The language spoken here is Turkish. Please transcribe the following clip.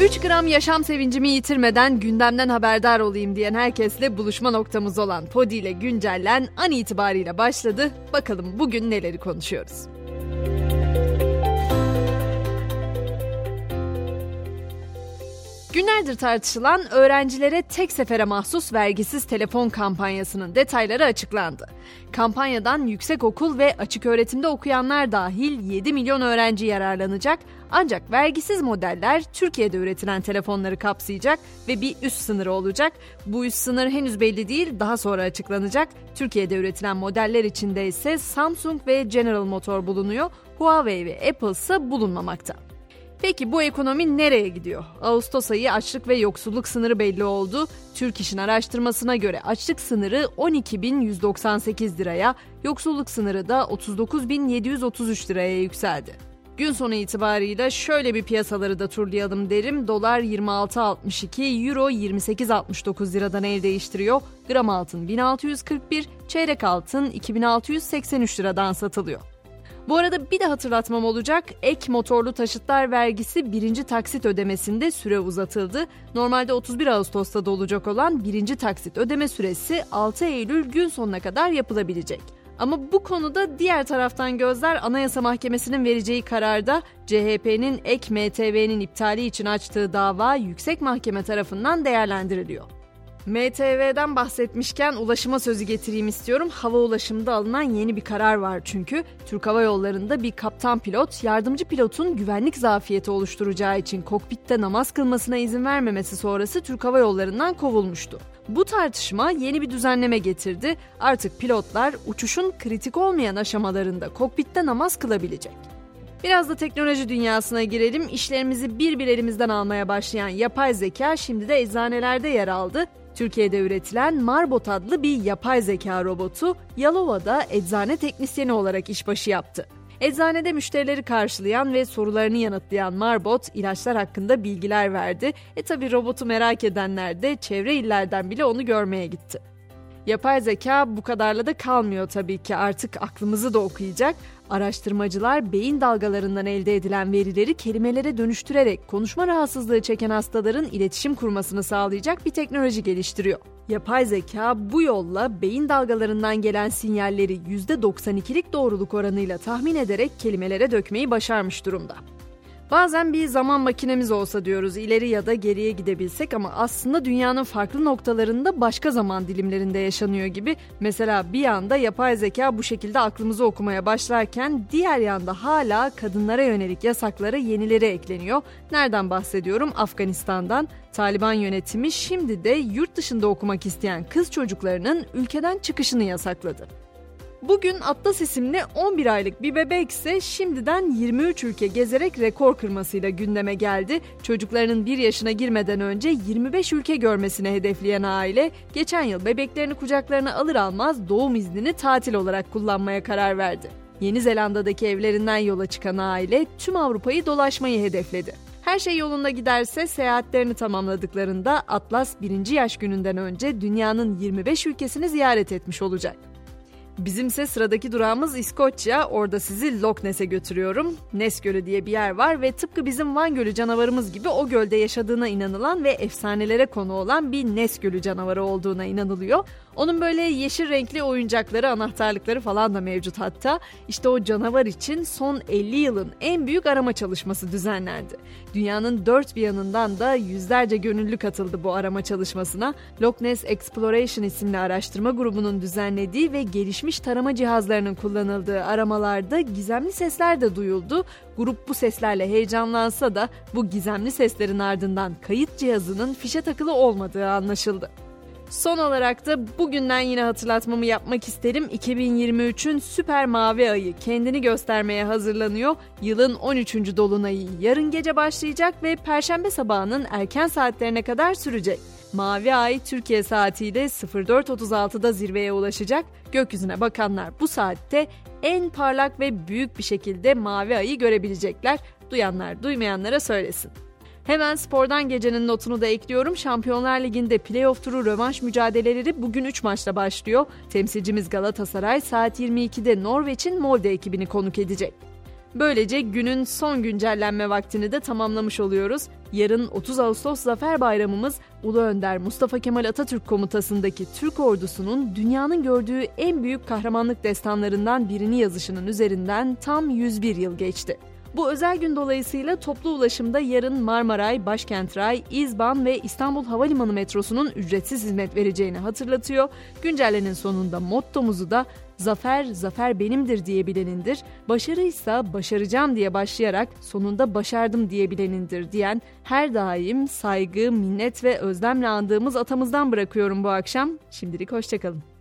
3 gram yaşam sevincimi yitirmeden gündemden haberdar olayım diyen herkesle buluşma noktamız olan Podi ile güncellen an itibariyle başladı. Bakalım bugün neleri konuşuyoruz. Günlerdir tartışılan öğrencilere tek sefere mahsus vergisiz telefon kampanyasının detayları açıklandı. Kampanyadan yüksekokul ve açık öğretimde okuyanlar dahil 7 milyon öğrenci yararlanacak ancak vergisiz modeller Türkiye'de üretilen telefonları kapsayacak ve bir üst sınırı olacak. Bu üst sınır henüz belli değil, daha sonra açıklanacak. Türkiye'de üretilen modeller içinde ise Samsung ve General Motor bulunuyor. Huawei ve Apple ise bulunmamakta. Peki bu ekonomi nereye gidiyor? Ağustos ayı açlık ve yoksulluk sınırı belli oldu. Türk İş'in araştırmasına göre açlık sınırı 12.198 liraya, yoksulluk sınırı da 39.733 liraya yükseldi. Gün sonu itibarıyla şöyle bir piyasaları da turlayalım derim. Dolar 26.62, Euro 28.69 liradan el değiştiriyor. Gram altın 1641, çeyrek altın 2683 liradan satılıyor. Bu arada bir de hatırlatmam olacak. Ek motorlu taşıtlar vergisi birinci taksit ödemesinde süre uzatıldı. Normalde 31 Ağustos'ta da olacak olan birinci taksit ödeme süresi 6 Eylül gün sonuna kadar yapılabilecek. Ama bu konuda diğer taraftan gözler Anayasa Mahkemesi'nin vereceği kararda CHP'nin ek MTV'nin iptali için açtığı dava yüksek mahkeme tarafından değerlendiriliyor. MTV'den bahsetmişken ulaşıma sözü getireyim istiyorum. Hava ulaşımında alınan yeni bir karar var çünkü. Türk Hava Yolları'nda bir kaptan pilot, yardımcı pilotun güvenlik zafiyeti oluşturacağı için kokpitte namaz kılmasına izin vermemesi sonrası Türk Hava Yolları'ndan kovulmuştu. Bu tartışma yeni bir düzenleme getirdi. Artık pilotlar uçuşun kritik olmayan aşamalarında kokpitte namaz kılabilecek. Biraz da teknoloji dünyasına girelim. İşlerimizi bir bir elimizden almaya başlayan yapay zeka şimdi de eczanelerde yer aldı. Türkiye'de üretilen Marbot adlı bir yapay zeka robotu Yalova'da eczane teknisyeni olarak işbaşı yaptı. Eczanede müşterileri karşılayan ve sorularını yanıtlayan Marbot ilaçlar hakkında bilgiler verdi. E tabi robotu merak edenler de çevre illerden bile onu görmeye gitti. Yapay zeka bu kadarla da kalmıyor tabii ki artık aklımızı da okuyacak. Araştırmacılar beyin dalgalarından elde edilen verileri kelimelere dönüştürerek konuşma rahatsızlığı çeken hastaların iletişim kurmasını sağlayacak bir teknoloji geliştiriyor. Yapay zeka bu yolla beyin dalgalarından gelen sinyalleri %92'lik doğruluk oranıyla tahmin ederek kelimelere dökmeyi başarmış durumda. Bazen bir zaman makinemiz olsa diyoruz ileri ya da geriye gidebilsek ama aslında dünyanın farklı noktalarında başka zaman dilimlerinde yaşanıyor gibi. Mesela bir yanda yapay zeka bu şekilde aklımızı okumaya başlarken diğer yanda hala kadınlara yönelik yasaklara yenileri ekleniyor. Nereden bahsediyorum? Afganistan'dan. Taliban yönetimi şimdi de yurt dışında okumak isteyen kız çocuklarının ülkeden çıkışını yasakladı. Bugün Atlas isimli 11 aylık bir bebek ise şimdiden 23 ülke gezerek rekor kırmasıyla gündeme geldi. Çocuklarının 1 yaşına girmeden önce 25 ülke görmesine hedefleyen aile geçen yıl bebeklerini kucaklarına alır almaz doğum iznini tatil olarak kullanmaya karar verdi. Yeni Zelanda'daki evlerinden yola çıkan aile tüm Avrupa'yı dolaşmayı hedefledi. Her şey yolunda giderse seyahatlerini tamamladıklarında Atlas 1. yaş gününden önce dünyanın 25 ülkesini ziyaret etmiş olacak. Bizimse sıradaki durağımız İskoçya. Orada sizi Loch Ness'e götürüyorum. Ness Gölü diye bir yer var ve tıpkı bizim Van Gölü canavarımız gibi o gölde yaşadığına inanılan ve efsanelere konu olan bir Ness Gölü canavarı olduğuna inanılıyor. Onun böyle yeşil renkli oyuncakları, anahtarlıkları falan da mevcut hatta. İşte o canavar için son 50 yılın en büyük arama çalışması düzenlendi. Dünyanın dört bir yanından da yüzlerce gönüllü katıldı bu arama çalışmasına. Loch Ness Exploration isimli araştırma grubunun düzenlediği ve gelişmiş tarama cihazlarının kullanıldığı aramalarda gizemli sesler de duyuldu. Grup bu seslerle heyecanlansa da bu gizemli seslerin ardından kayıt cihazının fişe takılı olmadığı anlaşıldı. Son olarak da bugünden yine hatırlatmamı yapmak isterim. 2023'ün süper mavi ayı kendini göstermeye hazırlanıyor. Yılın 13. dolunayı yarın gece başlayacak ve perşembe sabahının erken saatlerine kadar sürecek. Mavi Ay Türkiye saatiyle 04.36'da zirveye ulaşacak. Gökyüzüne bakanlar bu saatte en parlak ve büyük bir şekilde Mavi Ay'ı görebilecekler. Duyanlar duymayanlara söylesin. Hemen spordan gecenin notunu da ekliyorum. Şampiyonlar Ligi'nde playoff turu rövanş mücadeleleri bugün 3 maçla başlıyor. Temsilcimiz Galatasaray saat 22'de Norveç'in Molde ekibini konuk edecek. Böylece günün son güncellenme vaktini de tamamlamış oluyoruz. Yarın 30 Ağustos Zafer Bayramımız Ulu Önder Mustafa Kemal Atatürk komutasındaki Türk ordusunun dünyanın gördüğü en büyük kahramanlık destanlarından birini yazışının üzerinden tam 101 yıl geçti. Bu özel gün dolayısıyla toplu ulaşımda yarın Marmaray, Başkent Ray, İzban ve İstanbul Havalimanı metrosunun ücretsiz hizmet vereceğini hatırlatıyor. Güncellenin sonunda mottomuzu da Zafer, zafer benimdir diyebilenindir, başarıysa başaracağım diye başlayarak sonunda başardım diyebilenindir diyen her daim saygı, minnet ve özlemle andığımız atamızdan bırakıyorum bu akşam. Şimdilik hoşçakalın.